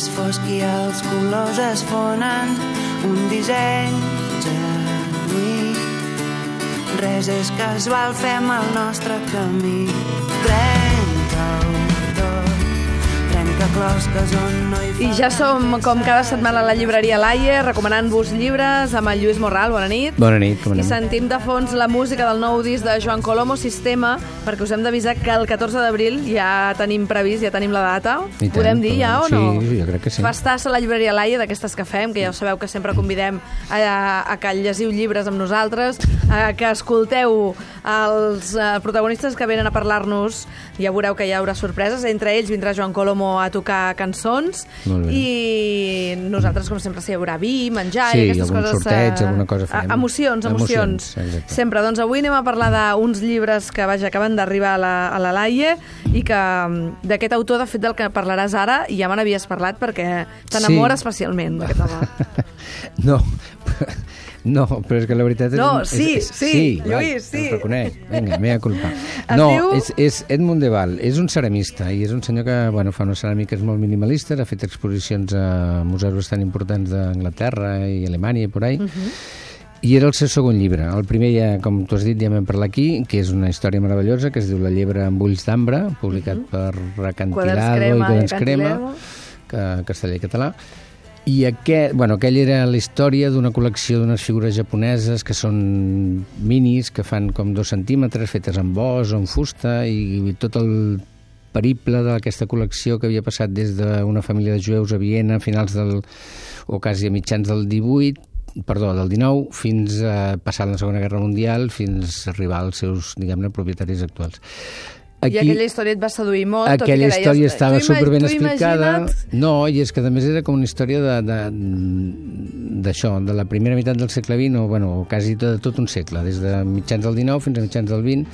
És fosc i els colors es fonen. Un disseny genuí res és casual fem el nostre camí. Trenca-ho I ja som, com cada setmana, a la llibreria Laie, recomanant-vos llibres amb el Lluís Morral. Bona nit. Bona nit, com I anem? sentim de fons la música del nou disc de Joan Colomo Sistema, perquè us hem d'avisar que el 14 d'abril ja tenim previst, ja tenim la data. I tant, Podem dir ja o sí, no? jo crec que sí. Festassa a la llibreria Laia, d'aquestes que fem, que ja ho sabeu que sempre convidem a, a que llegiu llibres amb nosaltres, a que escolteu els eh, protagonistes que venen a parlar-nos. Ja veureu que hi haurà sorpreses. Entre ells vindrà Joan Colomo a tocar cançons Molt bé. i nosaltres, com sempre, si hi haurà vi, menjar Sí, i aquestes coses... sorteig, eh, alguna cosa farem. Emocions, emocions. Emocions, exacte. Sempre. Doncs avui anem a parlar d'uns llibres que, vaja, acaben d'arribar a la, a la Laie i que mm, d'aquest autor, de fet, del que parlaràs ara, ja me n'havies parlat perquè t'enamora Sí. especialment d'aquest home. No, no, però és que la veritat és... No, és, sí, és, sí, val, Lluís, sí. Ho reconeix. Vinga, mea culpa. Es No, diu- és, és Edmund de Val, és un ceramista i és un senyor que bueno, fa unes ceràmiques molt minimalistes, ha fet exposicions a museus bastant importants d'Anglaterra i Alemanya i por ahí. Mhm. I era el seu segon llibre. El primer, ja, com tu has dit, ja vam parlar aquí, que és una història meravellosa, que es diu La llebre amb ulls d'ambra, publicat per Acantilado Mhm. Quaderns Crema i i Crema, que, castellà i català. I aquest, bueno, aquell era la història d'una col·lecció d'unes figures japoneses que són minis, que fan com dos centímetres, fetes amb os o amb fusta, i, i tot el periple d'aquesta col·lecció que havia passat des d'una família de jueus a Viena a finals del, o quasi a mitjans del 18, perdó, del 19, fins a passar la Segona Guerra Mundial, fins a arribar als seus, diguem-ne, propietaris actuals. I aquella història et va seduir molt, tot i Aquella que deies, història estava "Tu ima- superben explicada. imagina't". No, i és que a més era com una història de- de- d'això, de, de la primera meitat del segle XX, o bueno, quasi de tot un segle, des de mitjans del XIX fins a mitjans del XX,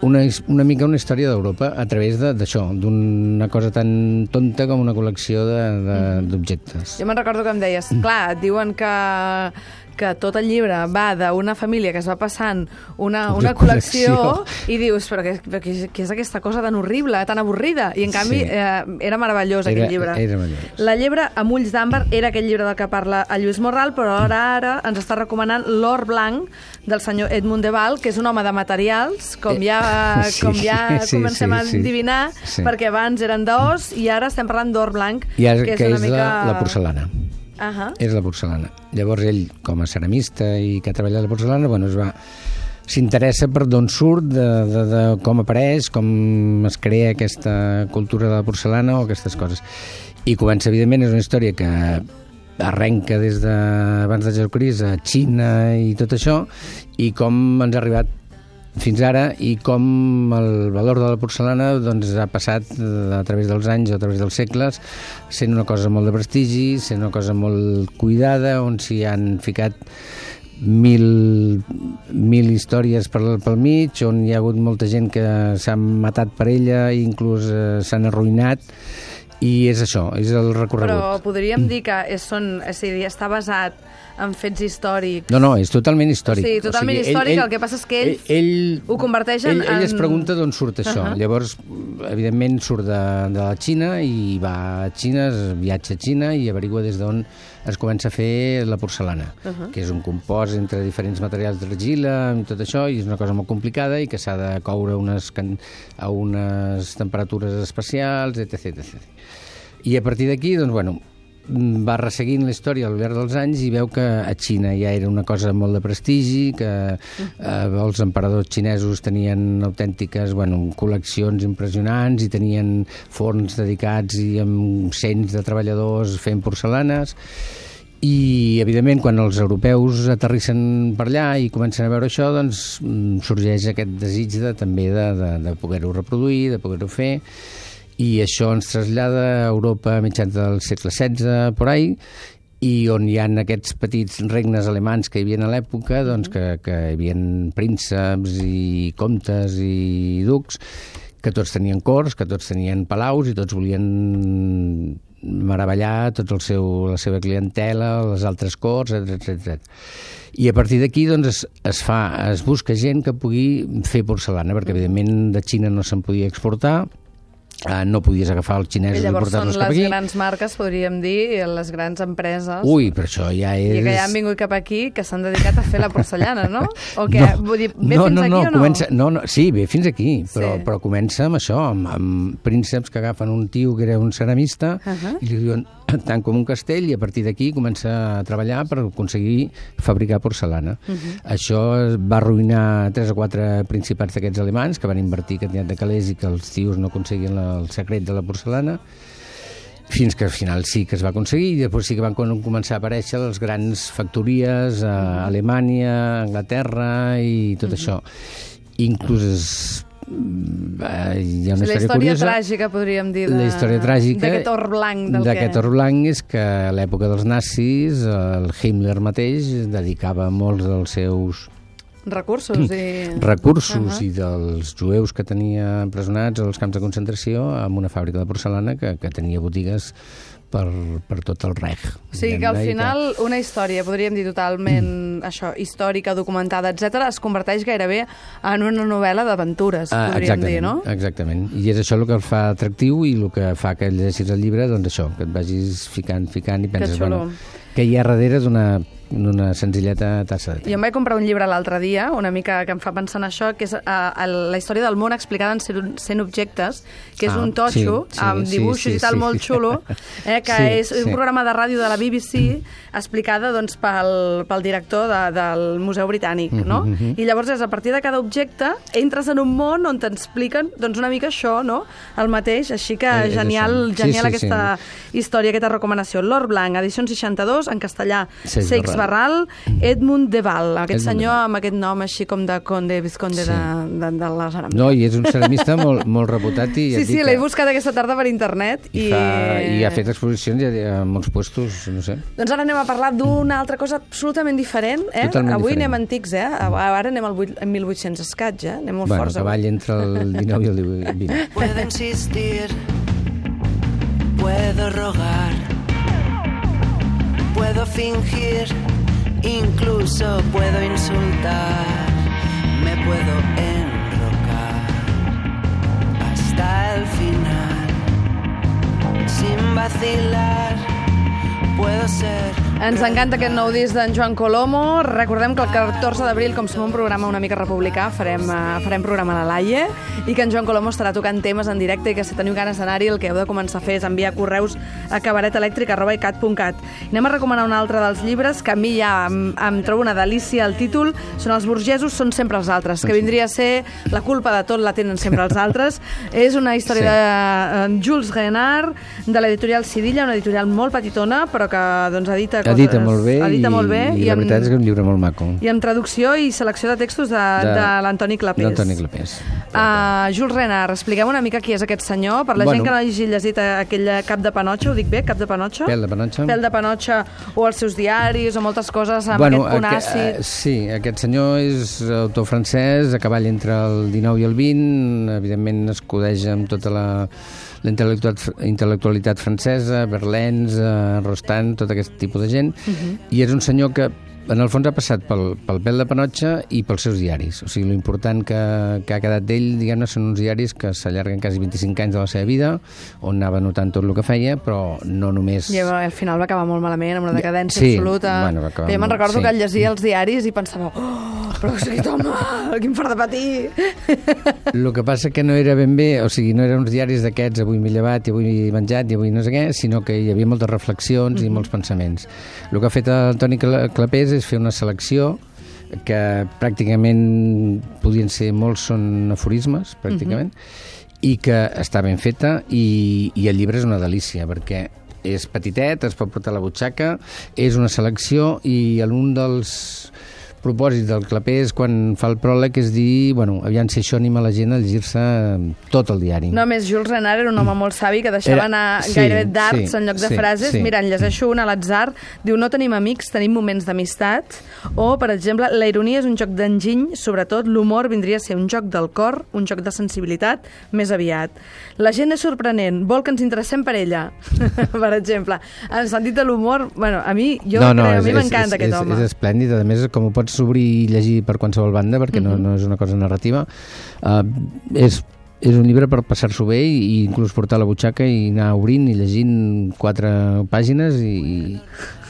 una, una mica una història d'Europa a través de- d'això, d'una cosa tan tonta com una col·lecció de- de- d'objectes. Jo me'n recordo que em deies, clar, et diuen que, que tot el llibre va d'una família que es va passant una, una col·lecció, col·lecció. i dius, però què, però què, què és aquesta cosa tan horrible, tan avorrida? I en canvi Sí. eh, era meravellós Era- aquell llibre. era meravellós. La llebre amb ulls d'àmbar era aquell llibre del que parla el Lluís Morral, però ara ara ens està recomanant l'or blanc del senyor Edmund de Val, que és un home de materials, com Eh, ja, sí, com ja sí, comencem sí, a sí. endivinar, Sí. perquè abans eren d'os i ara estem parlant d'or blanc, I ara, que és que una és mica... la, la porcelana. Ahà. és la porcelana. Llavors ell, com a ceramista i que ha treballat la porcelana, bueno, es va s'interessa per d'on surt, de, de, de com apareix, com es crea aquesta cultura de la porcelana o aquestes coses. I comença, evidentment, és una història que arrenca des de abans de Jesucrist a Xina i tot això, i com ens ha arribat fins ara i com el valor de la porcelana doncs, ha passat a través dels anys a través dels segles sent una cosa molt de prestigi, sent una cosa molt cuidada, on s'hi han ficat mil, mil històries pel, pel mig, on hi ha hagut molta gent que s'ha matat per ella i inclús eh, s'han arruïnat i és això, és el recorregut. Però podríem dir que és, són, és a dir, està basat en fets històrics. No, no, és totalment històric. Sí, totalment històric, el que passa és que ell ell, ho converteix en- Ell, ell es pregunta d'on surt això. Ahà. Llavors, evidentment, surt de, de la Xina i va a Xina, es viatja a Xina i averigua des d'on es comença a fer la porcelana, que és un compost entre diferents materials d'argila i tot això, i és una cosa molt complicada i que s'ha de coure unes, can- a unes temperatures especials, etc. etc. I a partir d'aquí, doncs, bueno, va resseguint la història al llarg dels anys i veu que a Xina ja era una cosa molt de prestigi, que eh, els emperadors xinesos tenien autèntiques bueno, col·leccions impressionants i tenien forns dedicats i amb cents de treballadors fent porcelanes. I, evidentment, quan els europeus aterrissen per allà i comencen a veure això, doncs mm, sorgeix aquest desig de, també de, de, de poder-ho reproduir, de poder-ho fer, i això ens trasllada a Europa a mitjans del segle XVI, por ahí, i on hi ha aquests petits regnes alemans que hi havia a l'època, doncs que, que hi havia prínceps i comtes i ducs, que tots tenien cors, que tots tenien palaus i tots volien meravellar tot el seu, la seva clientela, les altres corts, etc etc. I a partir d'aquí doncs, es, es, fa, es busca gent que pugui fer porcelana, perquè evidentment de Xina no se'n podia exportar, Uh, no podies agafar els xinesos i, I llavors portar-los són cap les aquí. grans marques, podríem dir, les grans empreses. Ui, però això ja és... I que ja han vingut cap aquí, que s'han dedicat a fer la porcellana, no? O que, no, vull dir, ve no, fins no, aquí no, o no? Comença, no, no? Sí, ve fins aquí, però, Sí. però comença amb això, amb, amb prínceps que agafen un tio que era un ceramista Uh -huh. i li diuen tant com un castell i a partir d'aquí comença a treballar per aconseguir fabricar porcelana. Uh -huh. Això va arruïnar tres o quatre principats d'aquests alemans que van invertir quantitat de calés i que els tios no aconseguien la, el secret de la porcelana fins que al final sí que es va aconseguir i després sí que van com- començar a aparèixer les grans factories a Alemanya, Anglaterra i tot això. Inclús es, eh, hi ha una la història, història curiosa. tràgica, podríem dir, de, La història tràgica d'aquest or blanc. D'aquest que... or blanc és que a l'època dels nazis el Himmler mateix dedicava molts dels seus Recursos i... recursos Uh -huh. i dels jueus que tenia empresonats als camps de concentració amb una fàbrica de porcelana que, que tenia botigues per, per tot el reg. O sigui que al final una història, podríem dir totalment això, històrica, documentada, etc es converteix gairebé en una novel·la d'aventures, Ah, podríem dir, no? Exactament. I és això el que el fa atractiu i el que fa que llegeixis el llibre, doncs això, que et vagis ficant, ficant i penses, bueno, que hi ha darrere d'una d'una senzilleta tassa de te. Jo em vaig comprar un llibre l'altre dia, una mica que em fa pensar en això, que és uh, la història del món explicada en 100, 100 objectes, que és Ah, un totxo sí, sí, amb sí, dibuixos sí, i tal sí. molt xulo, eh, que Sí, és sí. un programa de ràdio de la BBC explicada doncs, pel, pel director de, del Museu Britànic, no? Mhm, mhm. I llavors és a partir de cada objecte entres en un món on t'expliquen doncs, una mica això, no? El mateix, així que Eh, genial, això. Sí, genial sí, aquesta història, aquesta recomanació. L'Or Blanc, edició 62, en castellà, Seix Barral, Edmund de Val, aquest Edmund senyor amb aquest nom així com de conde, visconde Sí. de, de, de la ceràmica. No, i és un ceramista molt, molt reputat i... sí, sí, l'he que- buscat aquesta tarda per internet i, i... fa, i ha fet exposicions ja a molts puestos, no sé. Doncs ara anem a parlar d'una altra cosa absolutament diferent, eh? Totalment Avui diferent. anem antics, eh? Ara anem al vuit- en 1800 escaig, eh? Anem molt Bueno, forts. cavall avui. entre el 19 i el 20. Puedo insistir, puedo rogar, puedo fingir, incluso puedo insultar, me puedo enrocar hasta el final, sin vacilar, puedo ser. Ens encanta aquest nou disc d'en Joan Colomo. Recordem que el 14 d'abril, com som un programa una mica republicà, farem, uh, farem programa a la Laie i que en Joan Colomo estarà tocant temes en directe i que si teniu ganes d'anar-hi el que heu de començar a fer és enviar correus a cabaretelèctric.cat. Anem a recomanar un altre dels llibres que a mi ja em, em trobo una delícia el títol. Són els burgesos, són sempre els altres, que vindria a ser la culpa de tot la tenen sempre els altres. és una història Sí. de eh, Jules Renard, de l'editorial Sidilla, una editorial molt petitona, però que doncs, edita coses... Edita molt bé, edita i, molt bé i, la amb, veritat és que és un llibre molt maco. i amb traducció i selecció de textos de, de, de l'Antoni Clapés. D'Antoni Clapés. Uh, Jules Renard, expliquem una mica qui és aquest senyor, per la Bueno. gent que no hagi llegit aquell cap de panotxa, ho dic bé, cap de panotxa? Pèl de panotxa. Pèl de panotxa, o els seus diaris, o moltes coses amb bueno, aquest punt àcid. eh, sí, aquest senyor és autor francès, a cavall entre el 19 i el 20, evidentment escudeja amb tota la, la intel·lectualitat, intel·lectualitat francesa, Verlaine, eh, Rostand, tot aquest tipus de gent, Mhm. i és un senyor que en el fons ha passat pel, pel pèl de panotxa i pels seus diaris. O sigui, l'important que, que ha quedat d'ell, diguem-ne, són uns diaris que s'allarguen quasi 25 anys de la seva vida, on anava notant tot el que feia, però no només... I al final va acabar molt malament, amb una decadència Sí, absoluta. bueno, va acabar jo me'n recordo sí. que llegia els diaris i pensava, oh, però aquest home, quin fart de patir. El que passa que no era ben bé, o sigui, no eren uns diaris d'aquests, avui m'he llevat i avui he menjat i avui no sé què, sinó que hi havia moltes reflexions Mhm. i molts pensaments. El que ha fet el Toni Cla- Clapés és fer una selecció que pràcticament podien ser molts són aforismes, pràcticament, Mhm. i que està ben feta i, i el llibre és una delícia perquè és petitet, es pot portar a la butxaca, és una selecció i en un dels propòsit del claper és quan fa el pròleg és dir, bueno, aviam si això anima la gent a llegir-se tot el diari. No, més, Jules Renard era un home molt savi que deixava Era- anar sí, gairebé darts sí, en lloc de sí, frases. sí. Mira, en llegeixo una a l'atzar. Diu, no tenim amics, tenim moments d'amistat. O, per exemple, la ironia és un joc d'enginy, sobretot l'humor vindria a ser un joc del cor, un joc de sensibilitat, més aviat. La gent és sorprenent, vol que ens interessem per ella, per exemple. En el sentit de l'humor, bueno, a mi, jo crec, a mi m'encanta aquest és, home. És esplèndid, a més, com ho pots obrir i llegir per qualsevol banda, perquè no, no és una cosa narrativa, uh, és, és un llibre per passar-s'ho bé i, i inclús portar la butxaca i anar obrint i llegint quatre pàgines i,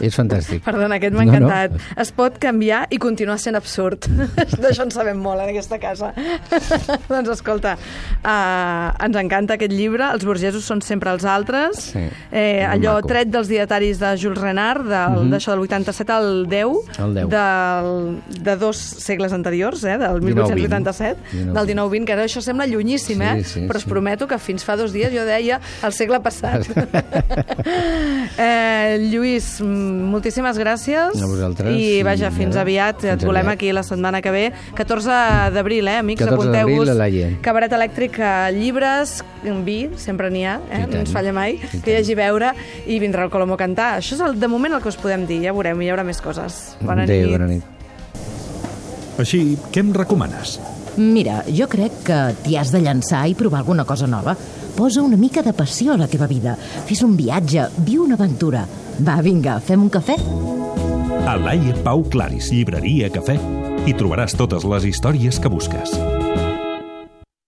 i és fantàstic. Perdona, aquest m'ha No, no. encantat. Es pot canviar i continuar sent absurd. D'això en sabem molt, en aquesta casa. doncs escolta, uh, ens encanta aquest llibre, Els burgesos són sempre els altres. Sí, eh, allò maco. tret dels dietaris de Jules Renard, del, Mhm. d'això del 87 al 10, Al 10. Del, de dos segles anteriors, eh, del 1887, 19-20. del 19-20, que ara això sembla llunyíssim, eh? Sí, sí, però us sí. prometo que fins fa dos dies jo deia el segle passat. eh, Lluís, moltíssimes gràcies. A vosaltres, I i vaja, fins aviat. fins Et volem aviat. aquí la setmana que ve. 14 d'abril, eh, amics? 14 d'abril Apunteu-vos. Cabaret elèctric, eh, llibres, vi, sempre n'hi ha, eh? No ens falla mai, I que hi hagi veure, i vindrà el Colomó a cantar. Això és el, de moment el que us podem dir, ja veurem, hi haurà més coses. Bona Adéu, nit. bona nit. Així, què em recomanes? Mira, jo crec que t'hi has de llançar i provar alguna cosa nova. Posa una mica de passió a la teva vida. Fes un viatge, viu una aventura. Va, vinga, fem un cafè? A Laia Pau Claris, llibreria, cafè, hi trobaràs totes les històries que busques.